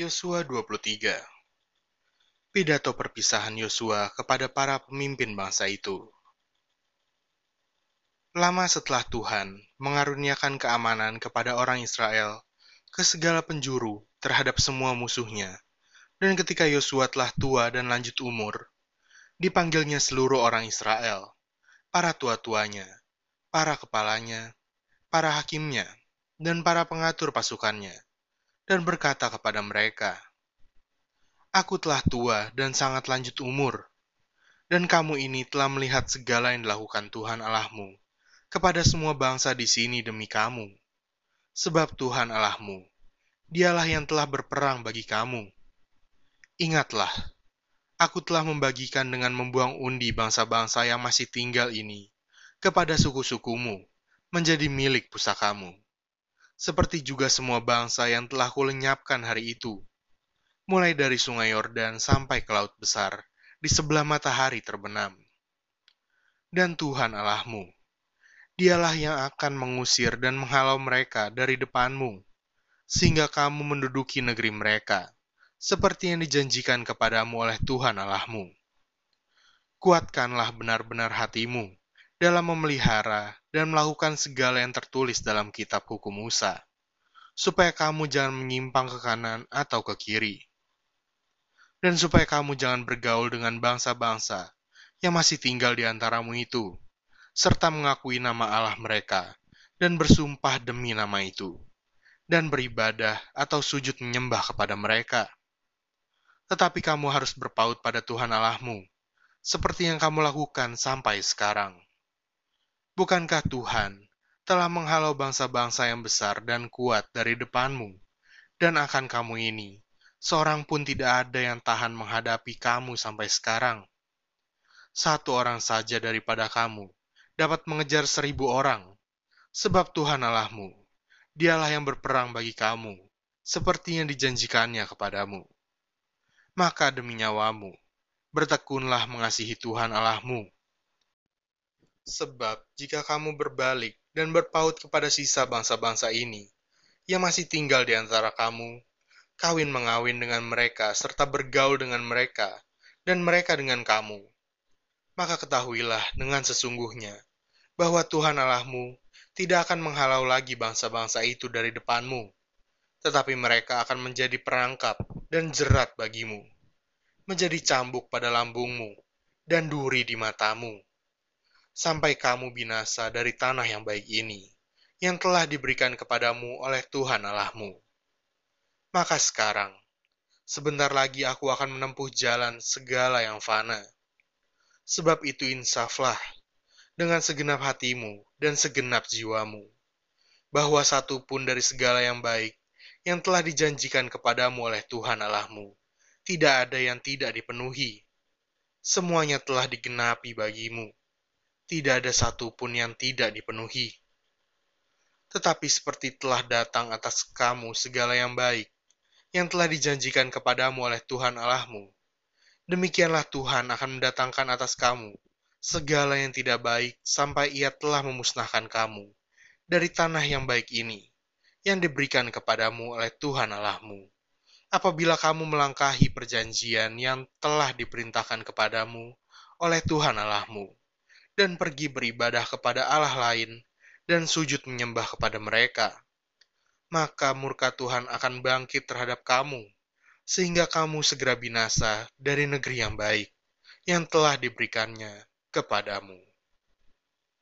Yosua 23 Pidato perpisahan Yosua kepada para pemimpin bangsa itu. Lama setelah Tuhan mengaruniakan keamanan kepada orang Israel ke segala penjuru terhadap semua musuhnya, dan ketika Yosua telah tua dan lanjut umur, dipanggilnya seluruh orang Israel, para tua-tuanya, para kepalanya, para hakimnya, dan para pengatur pasukannya, dan berkata kepada mereka, Aku telah tua dan sangat lanjut umur, dan kamu ini telah melihat segala yang dilakukan Tuhan Allahmu kepada semua bangsa di sini demi kamu. Sebab Tuhan Allahmu, dialah yang telah berperang bagi kamu. Ingatlah, aku telah membagikan dengan membuang undi bangsa-bangsa yang masih tinggal ini kepada suku-sukumu menjadi milik pusakamu seperti juga semua bangsa yang telah kulenyapkan hari itu, mulai dari sungai Yordan sampai ke laut besar, di sebelah matahari terbenam. Dan Tuhan Allahmu, dialah yang akan mengusir dan menghalau mereka dari depanmu, sehingga kamu menduduki negeri mereka, seperti yang dijanjikan kepadamu oleh Tuhan Allahmu. Kuatkanlah benar-benar hatimu, dalam memelihara dan melakukan segala yang tertulis dalam kitab hukum Musa, supaya kamu jangan menyimpang ke kanan atau ke kiri, dan supaya kamu jangan bergaul dengan bangsa-bangsa yang masih tinggal di antaramu itu, serta mengakui nama Allah mereka, dan bersumpah demi nama itu, dan beribadah atau sujud menyembah kepada mereka. Tetapi kamu harus berpaut pada Tuhan Allahmu, seperti yang kamu lakukan sampai sekarang. Bukankah Tuhan telah menghalau bangsa-bangsa yang besar dan kuat dari depanmu, dan akan kamu ini, seorang pun tidak ada yang tahan menghadapi kamu sampai sekarang. Satu orang saja daripada kamu dapat mengejar seribu orang, sebab Tuhan Allahmu, dialah yang berperang bagi kamu, seperti yang dijanjikannya kepadamu. Maka demi nyawamu, bertekunlah mengasihi Tuhan Allahmu, Sebab jika kamu berbalik dan berpaut kepada sisa bangsa-bangsa ini, yang masih tinggal di antara kamu, kawin mengawin dengan mereka serta bergaul dengan mereka, dan mereka dengan kamu, maka ketahuilah dengan sesungguhnya bahwa Tuhan Allahmu tidak akan menghalau lagi bangsa-bangsa itu dari depanmu, tetapi mereka akan menjadi perangkap dan jerat bagimu, menjadi cambuk pada lambungmu, dan duri di matamu sampai kamu binasa dari tanah yang baik ini, yang telah diberikan kepadamu oleh Tuhan Allahmu. Maka sekarang, sebentar lagi aku akan menempuh jalan segala yang fana. Sebab itu insaflah dengan segenap hatimu dan segenap jiwamu, bahwa satu pun dari segala yang baik yang telah dijanjikan kepadamu oleh Tuhan Allahmu, tidak ada yang tidak dipenuhi. Semuanya telah digenapi bagimu tidak ada satupun yang tidak dipenuhi. Tetapi seperti telah datang atas kamu segala yang baik, yang telah dijanjikan kepadamu oleh Tuhan Allahmu, demikianlah Tuhan akan mendatangkan atas kamu segala yang tidak baik sampai ia telah memusnahkan kamu dari tanah yang baik ini, yang diberikan kepadamu oleh Tuhan Allahmu. Apabila kamu melangkahi perjanjian yang telah diperintahkan kepadamu oleh Tuhan Allahmu, dan pergi beribadah kepada Allah lain dan sujud menyembah kepada mereka. Maka murka Tuhan akan bangkit terhadap kamu, sehingga kamu segera binasa dari negeri yang baik yang telah diberikannya kepadamu.